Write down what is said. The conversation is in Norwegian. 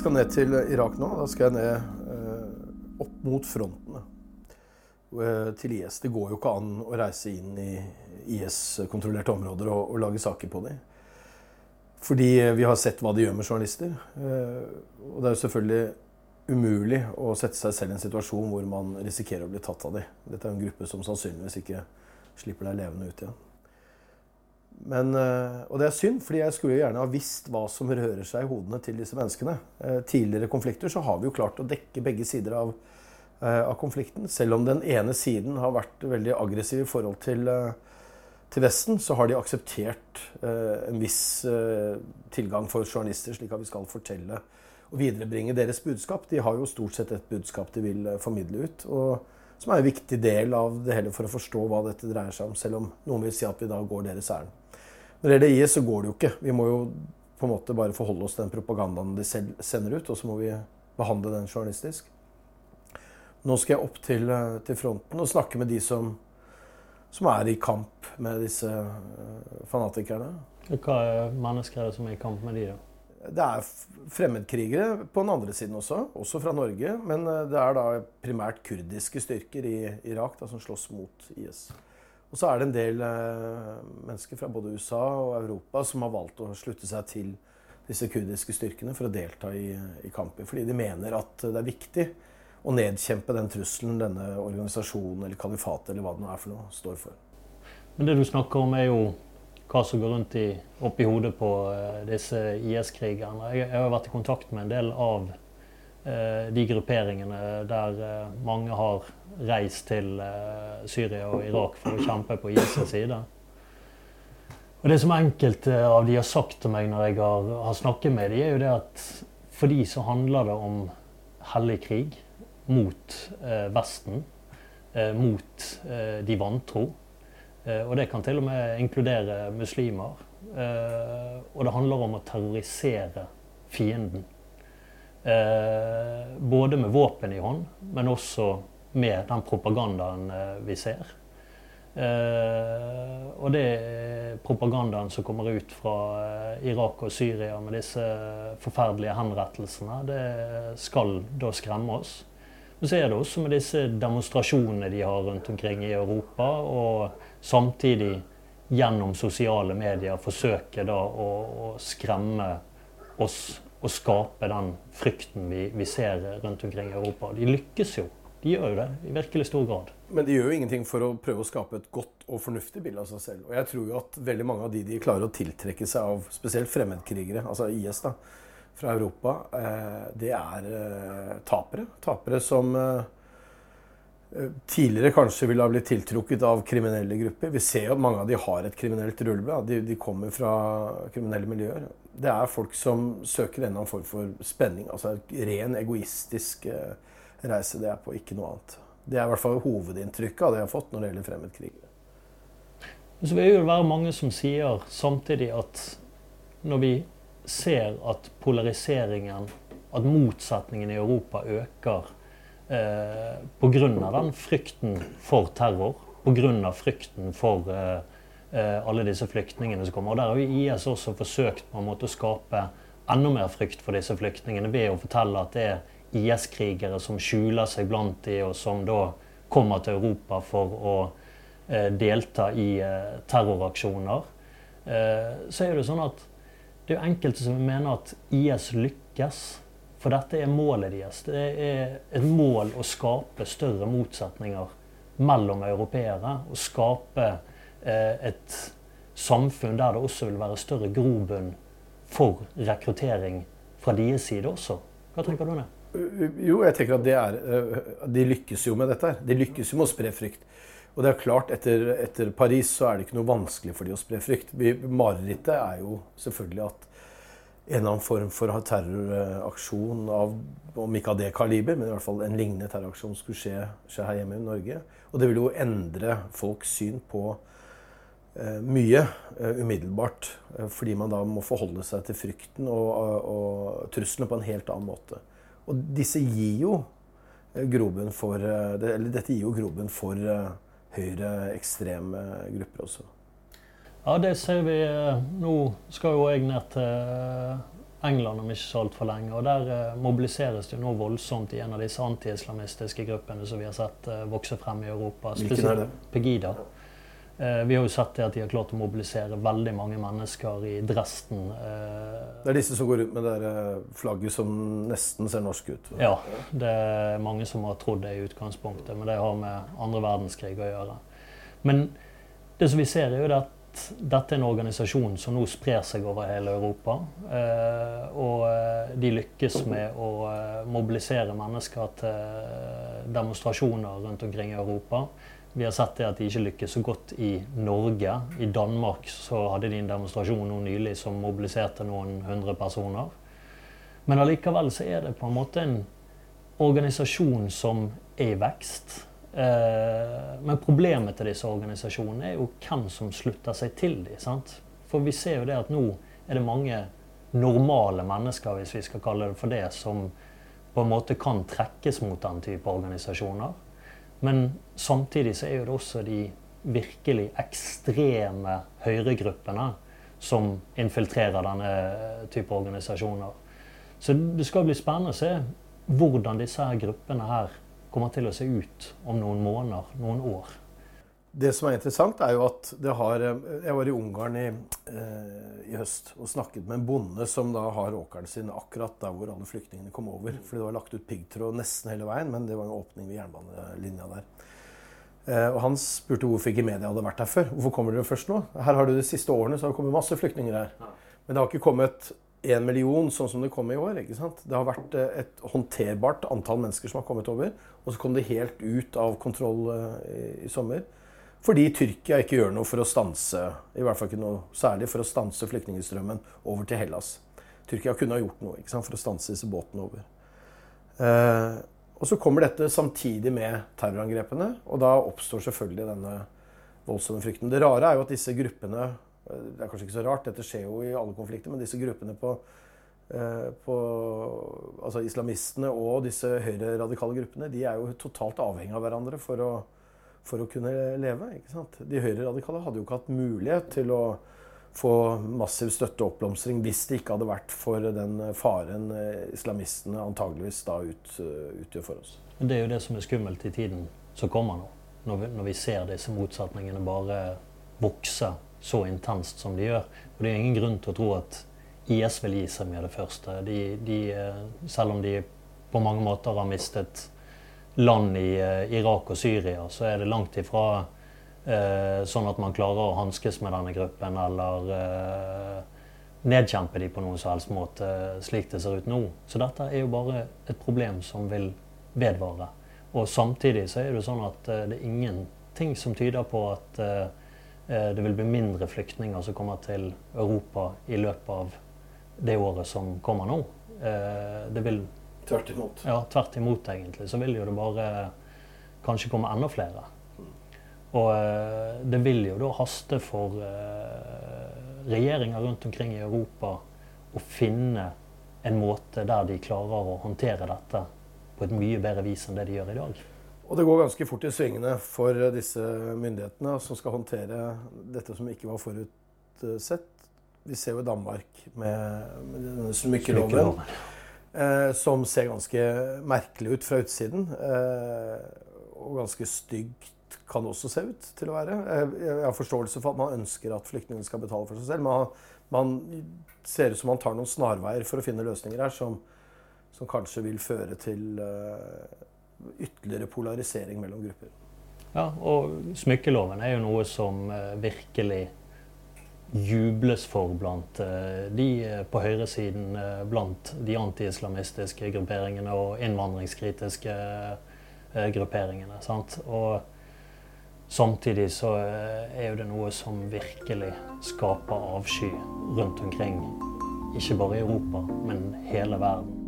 Jeg skal ned til Irak nå. Da skal jeg ned eh, opp mot frontene eh, til IS. Det går jo ikke an å reise inn i IS-kontrollerte områder og, og, lage saker på dem. Fordi vi har sett hva de gjør med journalister. Eh, og det er jo selvfølgelig umulig å sette seg selv i en situasjon hvor man risikerer å bli tatt av dem. Dette er en gruppe som sannsynligvis ikke slipper deg levende ut igjen. Men, eh, og det er synd, fordi jeg skulle gjerne ha visst hva som rører seg i hodene til disse menneskene. Eh, tidligere konflikter så har vi jo klart å dekke begge sider av, eh, av konflikten. Selv om den ene siden har vært veldig aggressiv i forhold til, til Vesten, så har de akseptert en viss tilgang for journalister, slik at vi skal fortelle og viderebringe deres budskap. De har jo stort sett et budskap de vil formidle ut. og som er en viktig del av det hele for å forstå hva dette dreier seg om, selv om noen vil si at vi da går deres ærend. Når det gjelder IS, så går det jo ikke. Vi må jo på en måte bare forholde oss til den propagandaen de selv sender ut, og så må vi behandle den journalistisk. Nå skal jeg opp til, eh, til fronten og snakke med de som, som, er i kamp med disse eh, fanatikerne. Hva er mennesker er det som er i kamp med de, da? Det er fremmedkrigere på den andre siden også, også fra Norge. Men eh, det er da primært kurdiske styrker i Irak da, som slåss mot IS. Og så er det en del eh, mennesker fra både USA og Europa som har valgt å slutte seg til disse kurdiske styrkene for å delta i, i kamper. Fordi de mener at det er viktig å nedkjempe den trusselen denne organisasjonen eller kalifatet eller hva det nå er for noe, står for. Men det du snakker om, er jo hva som går rundt i, oppi hodet på uh, disse IS-krigerne. Jeg, jeg, har vært i kontakt med en del av de grupperingene der uh, mange har reist til uh, Syria og Irak for å kjempe på ISIS side. Og Det som enkelte av de har sagt til meg når jeg har, har snakket med de, er jo det at for de så handler det om hellig krig mot eh, Vesten, eh, mot de vantro. og det kan til og med inkludere muslimer. og det handler om å terrorisere fienden. Både med våpen i hånd, men også med den propagandaen eh, vi ser. Eh, og det er propagandaen som kommer ut fra uh, Irak og Syria med disse forferdelige henrettelsene, det skal da skremme oss. Men så er det også med disse demonstrasjonene de har rundt omkring i Europa, og samtidig gjennom sosiale medier forsøke da å, å skremme oss og skape den frykten vi, vi ser rundt omkring i Europa. De lykkes jo. De gjør jo det i virkelig stor grad. Men de gjør jo ingenting for å prøve å skape et godt og fornuftig bilde av seg selv. Og jeg tror jo at veldig mange av de de klarer å tiltrekke seg av spesielt fremmedkrigere, altså IS da, fra Europa, eh, det er eh, tapere. Tapere som eh, tidligere kanskje ville ha blitt tiltrukket av kriminelle grupper. Vi ser jo at mange av de har et kriminelt rulleblad. De, de, kommer fra kriminelle miljøer. Det er folk som søker en form for spenning. Altså en ren egoistisk eh, reise det er på, ikke noe annet. Det er i hvert fall hovedinntrykket av det jeg har fått når det gjelder fremmedkrigere. Så vil det være mange som sier samtidig at når vi ser at polariseringen, at motsetningen i Europa øker eh, pga. den frykten for terror, pga. frykten for eh, eh, alle disse flyktningene som kommer. Og Der har jo IS også forsøkt på en måte å skape enda mer frykt for disse flyktningene ved å fortelle at det er IS-krigere som skjuler seg blant de, og som da kommer til Europa for å eh, delta i eh, terroraksjoner. Eh, så er det sånn at det er enkelte som mener at IS lykkes. For dette er målet deres. Det er et mål å skape større motsetninger mellom europeere. Og skape eh, et samfunn der det også vil være større grobunn for rekruttering fra deres side også. Hva tenker du om det? Jo, jeg tenker at det er eh, De lykkes jo med dette. her. De lykkes jo med å spre frykt. Og det er klart, etter, etter Paris så er det ikke noe vanskelig for de å spre frykt. Marerittet er jo selvfølgelig at en eller annen form for terroraksjon av om ikke av det kaliber, men i hvert fall en lignende terroraksjon skulle skje, skje her hjemme i Norge. Og det vil jo endre folks syn på eh, mye eh, umiddelbart. Eh, fordi man da må forholde seg til frykten og, og, og truslene på en helt annen måte. Og disse gir jo eh, grobunn for eh, Eller dette gir jo grobunn for eh, høyreekstreme grupper også. Ja, det ser vi. Nå skal jo jeg ned til England om ikke så altfor lenge. og Der eh, mobiliseres det jo nå voldsomt i en av disse anti-islamistiske gruppene som vi har sett eh, vokse frem i Europa. Det? Pegida. Eh, vi har jo sett det at de har klart å mobilisere veldig mange mennesker i Dresden. Eh, Det er disse som går rundt med det eh, flagget som nesten ser norsk ut. ja, det er mange som har trodd det i utgangspunktet, men det har med andre verdenskrig å gjøre. Men det som vi ser, er jo det at dette er en organisasjon som nå sprer seg over hele Europa. Eh, og eh, de lykkes med å eh, mobilisere mennesker til demonstrasjoner rundt omkring i Europa. Vi har sett det at de ikke lykkes så godt i Norge. I Danmark så hadde de en demonstrasjon nå nylig som mobiliserte noen hundre personer. Men allikevel så er det på en måte en organisasjon som er i vekst. Eh, men problemet til disse organisasjonene er jo hvem som slutter seg til dem. For vi ser jo det at nå er det mange normale mennesker, hvis vi skal kalle det for det, som på en måte kan trekkes mot den type organisasjoner. Men samtidig så er jo det også de virkelig ekstreme høyregruppene som infiltrerer denne type organisasjoner. Så det skal bli spennende å se hvordan disse her gruppene her kommer til å se ut om noen måneder, noen år. Det som er interessant, er jo at det har eh, Jeg var i Ungarn i, eh, i høst og snakket med en bonde som da har åkeren sin akkurat der hvor alle flyktningene kom over. Fordi det var lagt ut piggtråd nesten hele veien, men det var en åpning ved jernbanelinja der. Eh, og han spurte hvorfor ikke media hadde vært her før. Hvorfor kommer dere først nå? Her har du De siste årene så har det kommet masse flyktninger her. Men det har ikke kommet én million sånn som det kom i år. ikke sant? Det har vært eh, et håndterbart antall mennesker som har kommet over. Og så kom det helt ut av kontroll eh, i, sommer. Fordi Tyrkia ikke gjør noe for å stanse i hvert fall ikke noe særlig for å stanse flyktningstrømmen over til Hellas. Tyrkia kunne ha gjort noe ikke sant, for å stanse disse båtene over. Eh, og så kommer dette samtidig med terrorangrepene, og da oppstår selvfølgelig denne voldsomme frykten. Det rare er jo at disse gruppene Det er kanskje ikke så rart, dette skjer jo i alle konflikter, men disse gruppene på, eh, på Altså islamistene og disse høyreradikale gruppene, de er jo totalt avhengig av hverandre for å, for å kunne leve. ikke sant? De høyreradikale hadde jo ikke hatt mulighet til å få massiv støtte og oppblomstring hvis det ikke hadde vært for den faren islamistene antageligvis da ut, utgjør for oss. Men det er jo det som er skummelt i tiden som kommer nå. Når vi, når vi ser disse motsetningene bare vokse så intenst som de gjør. Og det er ingen grunn til å tro at IS vil gi seg med det første. De, de, eh, selv om de på mange måter har mistet land i eh, Irak og Syria, så er det langt ifra eh, sånn at man klarer å hanskes med denne gruppen eller eh, nedkjempe de på noen som helst måte, slik det ser ut nå. Så dette er jo bare et problem som vil vedvare. Og samtidig så er det sånn at eh, det er ingenting som tyder på at eh, det vil bli mindre flyktninger som kommer til Europa i løpet av det året som kommer nå. Eh, det vil Tvert imot. ja, tvert imot, egentlig. Så vil jo det bare kanskje komme enda flere. Og eh, det vil jo da haste for eh, regjeringer rundt omkring i Europa å finne en måte der de klarer å håndtere dette på et mye bedre vis enn det de gjør i dag. Og det går ganske fort i svingene for disse myndighetene som skal håndtere dette som ikke var forutsett. Vi ser jo Danmark med, med denne smykkeloven, eh, som ser ganske merkelig ut fra utsiden. Eh, og ganske stygt kan det også se ut til å være. Jeg, jeg har forståelse for at man ønsker at flyktningene skal betale for seg selv. Men man ser ut som man tar noen snarveier for å finne løsninger her som, som kanskje vil føre til eh, ytterligere polarisering mellom grupper. Ja, og smykkeloven er jo noe som eh, virkelig jubles for blant eh, de eh, på høyresiden, blant de anti-islamistiske grupperingene og innvandringskritiske grupperingene. Sant? Og samtidig så er jo det noe som virkelig skaper avsky rundt omkring. Ikke bare i Europa, men hele verden.